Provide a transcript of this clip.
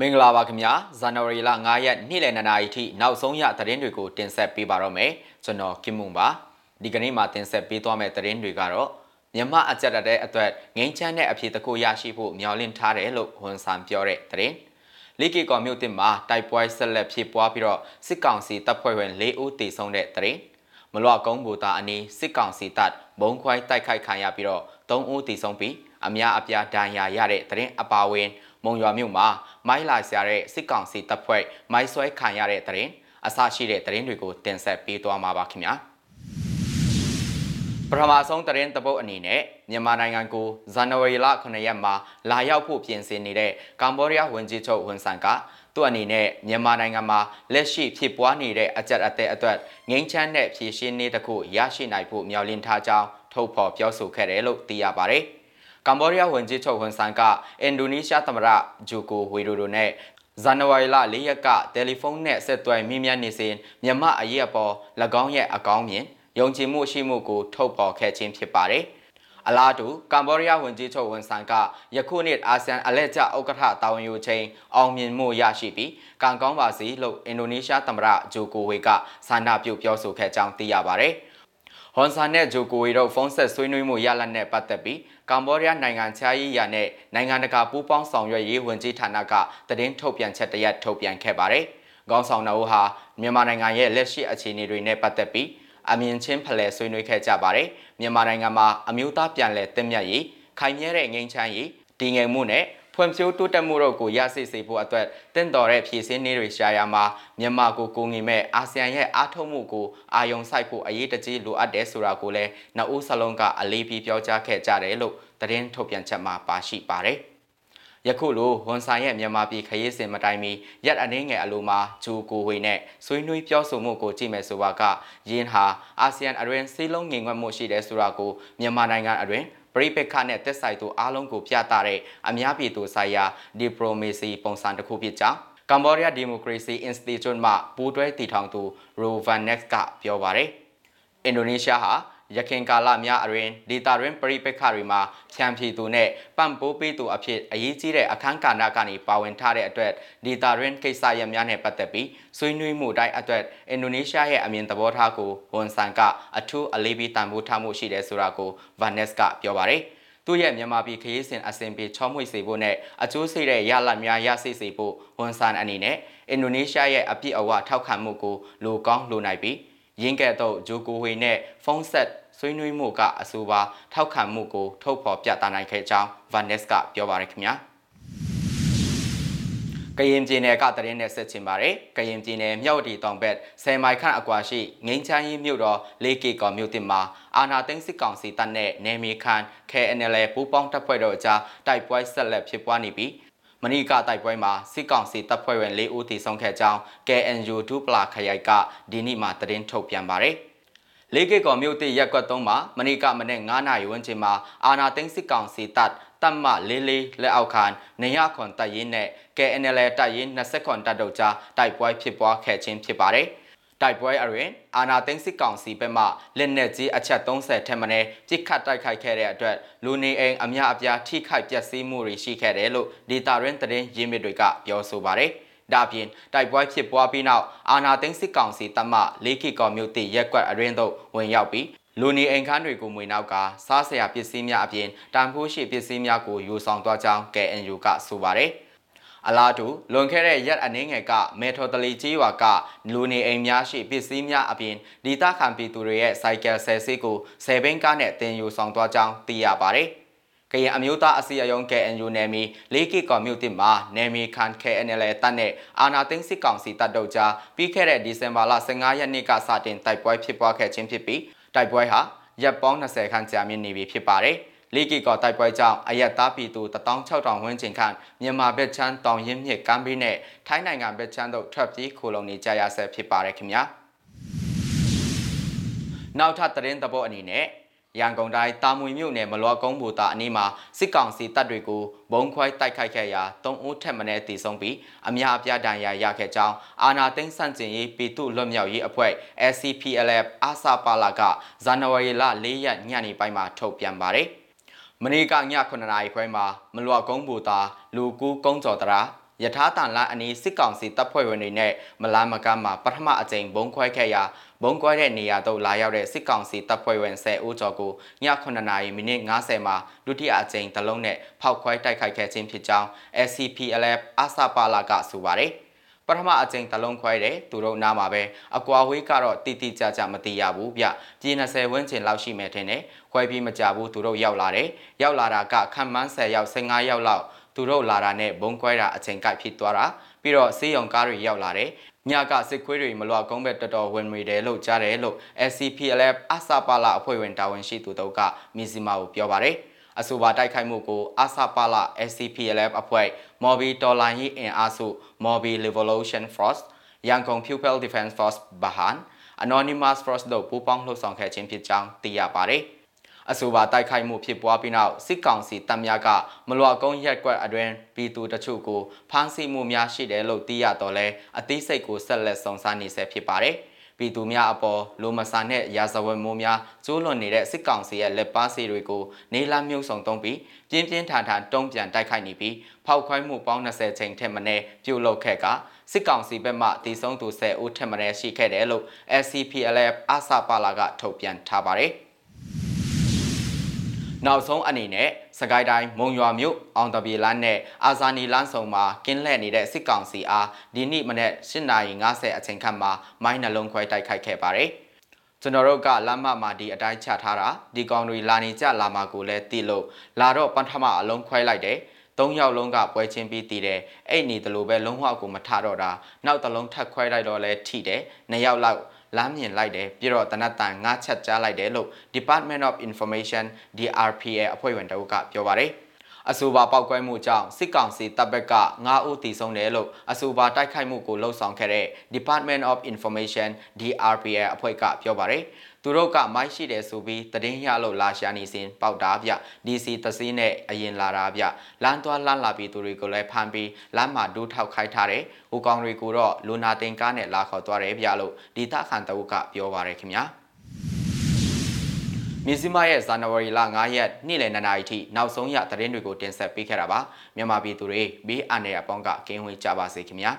မင်္ဂလာပါခင်ဗျာဇန်နဝါရီလ9ရက်နေ့လယ်2နာရီထိနောက်ဆုံးရသတင်းတွေကိုတင်ဆက်ပေးပါတော့မယ်ကျွန်တော်ကင်မွန်ပါဒီကနေ့မှာတင်ဆက်ပေးသွားမယ့်သတင်းတွေကတော့မြန်မာအကြက်တဲ့အတွက်ငိမ့်ချမ်းတဲ့အဖြစ်တကူရရှိဖို့မျှော်လင့်ထားတယ်လို့ဝန်ဆန်ပြောတဲ့သတင်းလိကီကော်မြို့တင်မှာတိုက်ပွဲဆက်လက်ဖြစ်ပွားပြီးတော့စစ်ကောင်စီတပ်ဖွဲ့ဝင်၄ဦးတေဆုံးတဲ့သတင်း မလွတ်ကုန်းဘူတာအနီးစစ်ကောင်စီတပ်ဘုံခွိုင်းတိုက်ခိုက်ခံရပြီးတော့၃ဦးတေဆုံးပြီးအများအပြားဒဏ်ရာရတဲ့သတင်းအပါအဝင်မုံရွာမြို့မှာမိုင်းလာဆရာတဲ့စစ်ကောင်စီတပ်ဖွဲ့မိုင်းဆွဲခံရတဲ့တရင်အစရှိတဲ့တရင်တွေကိုတင်ဆက်ပေးသွားမှာပါခင်ဗျာပထမဆုံးတရင်တပုတ်အနေနဲ့မြန်မာနိုင်ငံကိုဇန်နဝါရီလ9ရက်မှာလာရောက်ဖို့ပြင်ဆင်နေတဲ့ကမ္ဘောဒီးယားဝန်ကြီးချုပ်ဝန်ဆန်က သူ့အနေနဲ့မြန်မာနိုင်ငံမှာလက်ရှိဖြစ်ပွားနေတဲ့အကြက်အသက်အတွက်ငိမ့်ချမ်းတဲ့ဖြည့်ရှင်းနေတခုရရှိနိုင်ဖို့မျှော်လင့်ထားကြောင်းထုတ်ဖော်ပြောဆိုခဲ့တယ်လို့သိရပါတယ်။ကမ္ဘောဒီးယားဝန်ကြီးချုပ်ဟွန်ဆန်ကအင်ဒိုနီးရှားသမ္မတဂျိုကိုဝီဒိုဒိုနဲ့ဇန်နဝါရီလ၄ရက်ကတယ်လီဖုန်းနဲ့ဆက်သွယ်မိမြန်းနေစဉ်မြန်မာအရေးအပေါ်၎င်းရဲ့အကောင်းမြင်ယုံကြည်မှုရှိမှုကိုထုတ်ပေါ်ခဲ့ခြင်းဖြစ်ပါတယ်။ အလားတူကမ္ဘောဒီးယားဝန်ကြီးချုပ်ဝန်ဆန်ကယခုနှစ်အာဆီယံအလဲကျဥက္ကဋ္ဌတာဝန်ယူချိန်အောင်မြင်မှုရရှိပြီးကံကောင်းပါစေလို့အင်ဒိုနီးရှားသမ္မတဂျိုကိုဝေကဆန္ဒပြုပြောဆိုခဲ့ကြောင်းသိရပါတယ်။ဟွန်ဆန်နဲ့ဂျိုကိုဝီတို့ဖုန်းဆက်ဆွေးနွေးမှုရလဒ်နဲ့ပတ်သက်ပြီးကမ္ဘောဒီးယားနိုင်ငံခြားရေးရာနဲ့နိုင်ငံတကာပူးပေါင်းဆောင်ရွက်ရေးဝန်ကြီးဌာနကသတင်းထုတ်ပြန်ချက်တရက်ထုတ်ပြန်ခဲ့ပါတယ်။ခေါင်းဆောင်တော်ဟာမြန်မာနိုင်ငံရဲ့လက်ရှိအခြေအနေတွေနဲ့ပတ်သက်ပြီး အမြင်ချင်းဖလှယ်ဆွေးနွေးခဲ့ကြပါတယ်။မြန်မာနိုင်ငံမှာအမျိုးသားပြန်လည်တင်မြတ်ရေးခိုင်မြဲတဲ့ငြိမ်းချမ်းရေးတည်ငြိမ်မှုနဲ့ဖွံ့ဖြိုးတိုးတက်မှုတို့ကိုရရှိစေဖို့အတွက်တင့်တော်တဲ့ဖြည့်ဆင်းနည်းတွေရှာရမှာမြန်မာကိုကိုငင်မဲ့အာဆီယံရဲ့အားထုတ်မှုကိုအာယုံစိုက်ဖို့အရေးတကြီးလိုအပ်တယ်ဆိုတာကိုလည်းနှစ်ဦးစလုံးကအလေးပေးပြောကြားခဲ့ကြတယ်လို့သတင်းထုတ်ပြန်ချက်မှာပါရှိပါတယ်။ ယခုလိုဝန်ဆိုင်ရဲ့မြန်မာပြည်ခရီးစဉ်မတိုင်မီရက်အနေငယ်အလိုမှာဂျူကိုဝေနဲ့ဆွေးနွေးပြောဆိုမှုကိုကြည့်မယ်ဆိုပါကယင်းဟာအာဆီယံအရင်စီးလုံးငင်ွက်မှုရှိတယ်ဆိုတာကိုမြန်မာနိုင်ငံအရင်ပရိပက္ခနဲ့တက်ဆိုင်သူအားလုံးကိုပြသတဲ့အများပြည်သူဆိုင်ရာဒီပရိုမေစီပုံစံတစ်ခုဖြစ်ကြောင်းကမ္ဘောဒီးယားဒီမိုကရေစီအင်စတီကျုမှပူးတွဲတည်ထောင်သူရိုဗန်နက်စ်ကပြောပါတယ်အင်ဒိုနီးရှားဟာ ရခင်ကာလများအရင်ဒေတာတွင်ပရိပက္ခတွေမှာဖြန့်ဖြီသူနဲ့ပံ့ပိုးပေးသူအဖြစ်အရေးကြီးတဲ့အခန်းကဏ္ဍကနေပါဝင်ထားတဲ့အတွက်ဒေတာတွင်ကိစ္စရပ်များနဲ့ပတ်သက်ပြီးဆွေးနွေးမှုတိုင်းအတွက်အင်ဒိုနီးရှားရဲ့အမြင်သဘောထားကိုဝန်ဆန်ကအထူးအလေးပေးတန်ဖိုးထားမှုရှိတယ်ဆိုတာကိုဗန်နက်စ်ကပြောပါတယ်သူ့ရဲ့မြန်မာပြည်ခရီးစဉ်အစဉ်ပြေချောမွေ့စေဖို့နဲ့အကျိုးစိတဲ့ရလဒ်များရရှိစေဖို့ဝန်ဆန်အနေနဲ့အင်ဒိုနီးရှားရဲ့အပြည့်အဝထောက်ခံမှုကိုလိုကောင်းလိုနိုင်ပြီးရင်းကဲ့သို့ဂျိုကိုဝေနဲ့ဖုန်းဆက် ဆွေးနွေးမှုကအဆိုပါထောက်ခံမှုကိုထုတ်ဖော်ပြသနိုင်ခဲ့ကြောင်းဗန်နက်စ်ကပြောပါရခင်ဗျာကရင်ပြည်နယ်ကတရင်နဲ့ဆက်ချင်ပါတယ်။ကရင်ပြည်နယ်မြောက်တီတောင်ဘက်ဆယ်မိုင်ခန့်အကွာရှိငိမ့်ချမ်းကြီးမြို့တော်လေးကေကော်မြို့တင်မှာအာနာသိန်းစစ်ကောင်စီတပ်နဲ့နေမီခန် KNL ပူးပေါင်းတပ်ဖွဲ့တို့အကြားတိုက်ပွဲဆက်လက်ဖြစ်ပွားနေပြီးမနီကတိုက်ပွဲမှာစစ်ကောင်စီတပ်ဖွဲ့ဝင်၄ဦးထိဆုံးခဲ့ကြောင်း KNU ဒူပလာခရိုက်ကဒီနေ့မှသတင်းထုတ်ပြန်ပါတယ်။ လေးကေကော်မြို့တိရက်ကွက်သုံးမှာမနေ့ကမနေ့9နာရီဝန်းကျင်မှာအာနာသိန်းစစ်ကောင်စီတပ်တပ်မလေးလေးလက်အောက်ခံနေရခွန်တပ်ရင်းနဲ့ KNL တပ်ရင်း20ခွန်တပ်တို့ကြားတိုက်ပွဲဖြစ်ပွားခဲ့ခြင်းဖြစ်ပါတယ်။တိုက်ပွဲအရင်အာနာသိန်းစစ်ကောင်စီဘက်မှလက်နက်ကြီးအချက်30ထက်မနည်းပြစ်ခတ်တိုက်ခိုက်ခဲ့တဲ့အတွက်လူနေအိမ်အများအပြားထိခိုက်ပျက်စီးမှုတွေရှိခဲ့တယ်လို့ဒေတာရင်းသတင်းရင်းမြစ်တွေကပြောဆိုပါတယ်။ ဒါပြင်တိုက်ပွဲဖြစ်ပွားပြီးနောက်အာနာသိန်းစစ်ကောင်စီတပ်မလေးကီကော်မြို့တိရက်ကွက်အရင်းသို့ဝင်ရောက်ပြီးလူနေအိမ်ခန်းတွေကိုမွေနောက်ကစားစရာပစ္စည်းများအပြင်တန်ဖိုးရှိပစ္စည်းများကိုယူဆောင်သွားကြောင်း KNU ကဆိုပါတယ်အလားတူလွန်ခဲ့တဲ့ရက်အနှင်းငယ်ကမေထော်တလီကြီးရွာကလူနေအိမ်များရှိပစ္စည်းများအပြင်ဒေသခံပြည်သူတွေရဲ့စိုက်ကယ်ဆယ်စီးကိုဆယ်ဘင်းကားနဲ့တင်ယူဆောင်သွားကြောင်းသိရပါတယ်။ ကရင်အမျိုးသားအစည်းအရုံး KNU နယ်မြေလေးကီကော်မြို့တင်မှာနယ်မြေခန် KNL တပ်နဲ့အာနာသိန်းစစ်ကောင်စီတပ်တို့ကြားပြီးခဲ့တဲ့ဒီဇင်ဘာလ15ရက်နေ့ကစတင်တိုက်ပွဲဖြစ်ပွားခဲ့ခြင်းဖြစ်ပြီးတိုက်ပွဲဟာရပ်ပေါင်း20ခန့်ကြာမြင့်နေပြီဖြစ်ပါတယ်။လီကီကောတိုက်ပွဲကြောင့်အရက်သားပြည်သူ16000ဝန်းကျင်ခန့်မြန်မာဘက်ချမ်းတောင်ရင်မြစ်ကမ်းဘေးနဲ့ထိုင်းနိုင်ငံဘက်ချမ်းတို့ထွက်ပြေးခိုလုံနေကြရဆဲဖြစ်ပါတယ်ခင်ဗျာ။နောက်ထပ်သတင်းသဘောအနေနဲ့ ရန်ကုန်တိုင်းတာမွေမြို့နယ်မလွာကုန်းဘူတာအနီးမှာစစ်ကောင်စီတပ်တွေကိုဘုံခွဲတိုက်ခိုက်ခဲ့ရာ၃ဦးထက်မနည်းတည်ဆုံးပြီးအများအပြားဒဏ်ရာရခဲ့ကြောင်းအာနာသိန်းစန့်ကျင်ရေးပြည်သူ့လွတ်မြောက်ရေးအဖွဲ့ SCPLF အာစာပါလာကဇန်နဝါရီလ၄ရက်ညနေပိုင်းမှာထုတ်ပြန်ပါတယ်။မနေ့ကည9နာရီခွဲမှာမလွာကုန်းဘူတာလူကူကုန်းကျော်တရာရ ယထာတန်လအနီးစစ်ကောင်စီတပ်ဖွဲ့ဝင်တွေနဲ့မလာမကမ်းမှာပထမအကြိမ်ဘုံခွဲခဲ့ရာဘုံကွဲတဲ့နေရာသို့လာရောက်တဲ့စစ်ကောင်စီတပ်ဖွဲ့ဝင်10ဦးကျော်ကိုည9နာရီမိနစ်50မှာဒုတိယအကြိမ်တလုံးနဲ့ဖောက်ခွဲတိုက်ခိုက်ခဲ့ခြင်းဖြစ်ကြောင်း SCPLF အစပါလာကဆိုပါတယ်ပထမအကြိမ်တလုံးခွဲတယ်သူတို့နားမှာပဲအကွာဝေးကတော့တိတိကျကျမသိရဘူးဗျပြည်20ဝန်းကျင်လောက်ရှိမယ်ထင်တယ်ခွဲပြီးမကြဘူးသူတို့ရောက်လာတယ်ရောက်လာတာကခံမှန်း10ရောက်15ရောက်လောက် သူတို့လာတာနဲ့ဘုံကွဲတာအချိန်ကိုက်ဖြစ်သွားတာပြီးတော့စေးရုံကားတွေရောက်လာတယ်ညကစစ်ခွေးတွေမလွတ်ကုန်းဘက်တော်တော်ဝင်နေတယ်လို့ကြားတယ်လို့ SCPLF အစပါလာအဖွဲ့ဝင်တာဝန်ရှိသူတို့ကမီဇီမာကိုပြောပါတယ်အဆိုပါတိုက်ခိုက်မှုကိုအစပါလာ SCPLF အဖွဲ့ Mobi တော်လိုင်းရေးအင်အားစု Mobi Revolution Force ရန်ကုန် Pupil Defense Force ဘဟန် Anonymous Force တို့ပူးပေါင်းလှုပ်ဆောင်ခဲ့ခြင်းဖြစ်ကြောင်းသိရပါတယ်။ အဆိုပါတိုက်ခိုက်မှုဖြစ်ပွားပြီးနောက်စစ်ကောင်စီတပ်များကမလွာကုန်းရက်ကွက်အတွင်ပြည်သူတချို့ကိုဖမ်းဆီးမှုများရှိတယ်လို့သိရတော့လဲအသေးစိတ်ကိုဆက်လက်စုံစမ်းနေဆဲဖြစ်ပါတယ်။ပြည်သူများအပေါ်လိုမဆာနဲ့ရာဇဝတ်မှုများကျိုးလွန်နေတဲ့စစ်ကောင်စီရဲ့လက်ပါစီတွေကိုနေလာမြုပ်ဆောင်သုံးပြီးပြင်းပြင်းထန်ထန်တုံ့ပြန်တိုက်ခိုက်နေပြီးဖောက်ခွဲမှုပေါင်း20ချိန်ထက်မနည်းပြုလုပ်ခဲ့ကစစ်ကောင်စီဘက်မှတည်ဆုံးသူ10ဦးထက်မနည်းရှိခဲ့တယ်လို့ SCPLF အစပါလာကထုတ်ပြန်ထားပါတယ်။ နောက်ဆုံးအနေနဲ့စကိုင်းတိုင်းမုံရွာမြို့အောင်တပြေလမ်းနဲ့အာဇာနီလမ်းဆောင်မှာကင်းလှည့်နေတဲ့စစ်ကောင်စီအားဒီနေ့မနေ့8:50အချိန်ခန့်မှာမိုင်းနှလုံးခွဲတိုက်ခိုက်ခဲ့ပါတယ်။ကျွန်တော်တို့ကလမ်းမမှာဒီအတိုင်းချထားတာဒီကောင်တွေလာနေကြလာမှာကိုလည်းသိလို့လာတော့ပထမအလုံးခွဲလိုက်တယ်။သုံးယောက်လုံးကပွဲချင်းပြီးတည်တယ်။အဲ့နေတယ်လို့ပဲလုံးဝကိုမထတော့တာ။နောက်တစ်လုံးထပ်ခွဲလိုက်တော့လဲထိတယ်။နှစ်ယောက်လောက် လမ်းမြင်လိုက်တယ်ပြီးတော့တနတ်တန်ငါးချက်ကြားလိုက်တယ်လို့ Department of Information DRPA အဖွဲ့ဝင်တအုပ်ကပြောပါတယ်အဆိုပါပောက်ကွဲမှုကြောင့်စစ်ကောင်စီတပ်ဘက်က9ဦးတည်ဆုံးတယ်လို့အဆိုပါတိုက်ခိုက်မှုကိုလှုံ့ဆော်ခဲ့တဲ့ Department of Information DRPA အဖွဲ့ကပြောပါတယ် သူတို့ကမိုက်ရှိတယ်ဆိုပြီးတည်င်းရလို့လာရှာနေစဉ်ပေါက်တာဗျ DC တစည်းနဲ့အရင်လာတာဗျလမ်းသွားလမ်းလာပြီးသူတွေကိုလည်းဖမ်းပြီးလမ်းမှာဒူးထောက်ခိုက်ထားတယ်ဟိုကောင်တွေကိုတော့လူနာတင်ကားနဲ့လာခေါ်သွားတယ်ဗျလို့ဒီတခန်တအုပ်ကပြောပါရခင်ဗျာမြစည်းမရဲ့ဇန်နဝါရီလ9ရက်နေ့လယ်2နာရီထိနောက်ဆုံးရသတင်းတွေကိုတင်ဆက်ပေးခဲ့တာပါမြန်မာပြည်သူတွေဘေးအန္တရာယ်ပေါင်းကကင်းဝေးကြပါစေခင်ဗျာ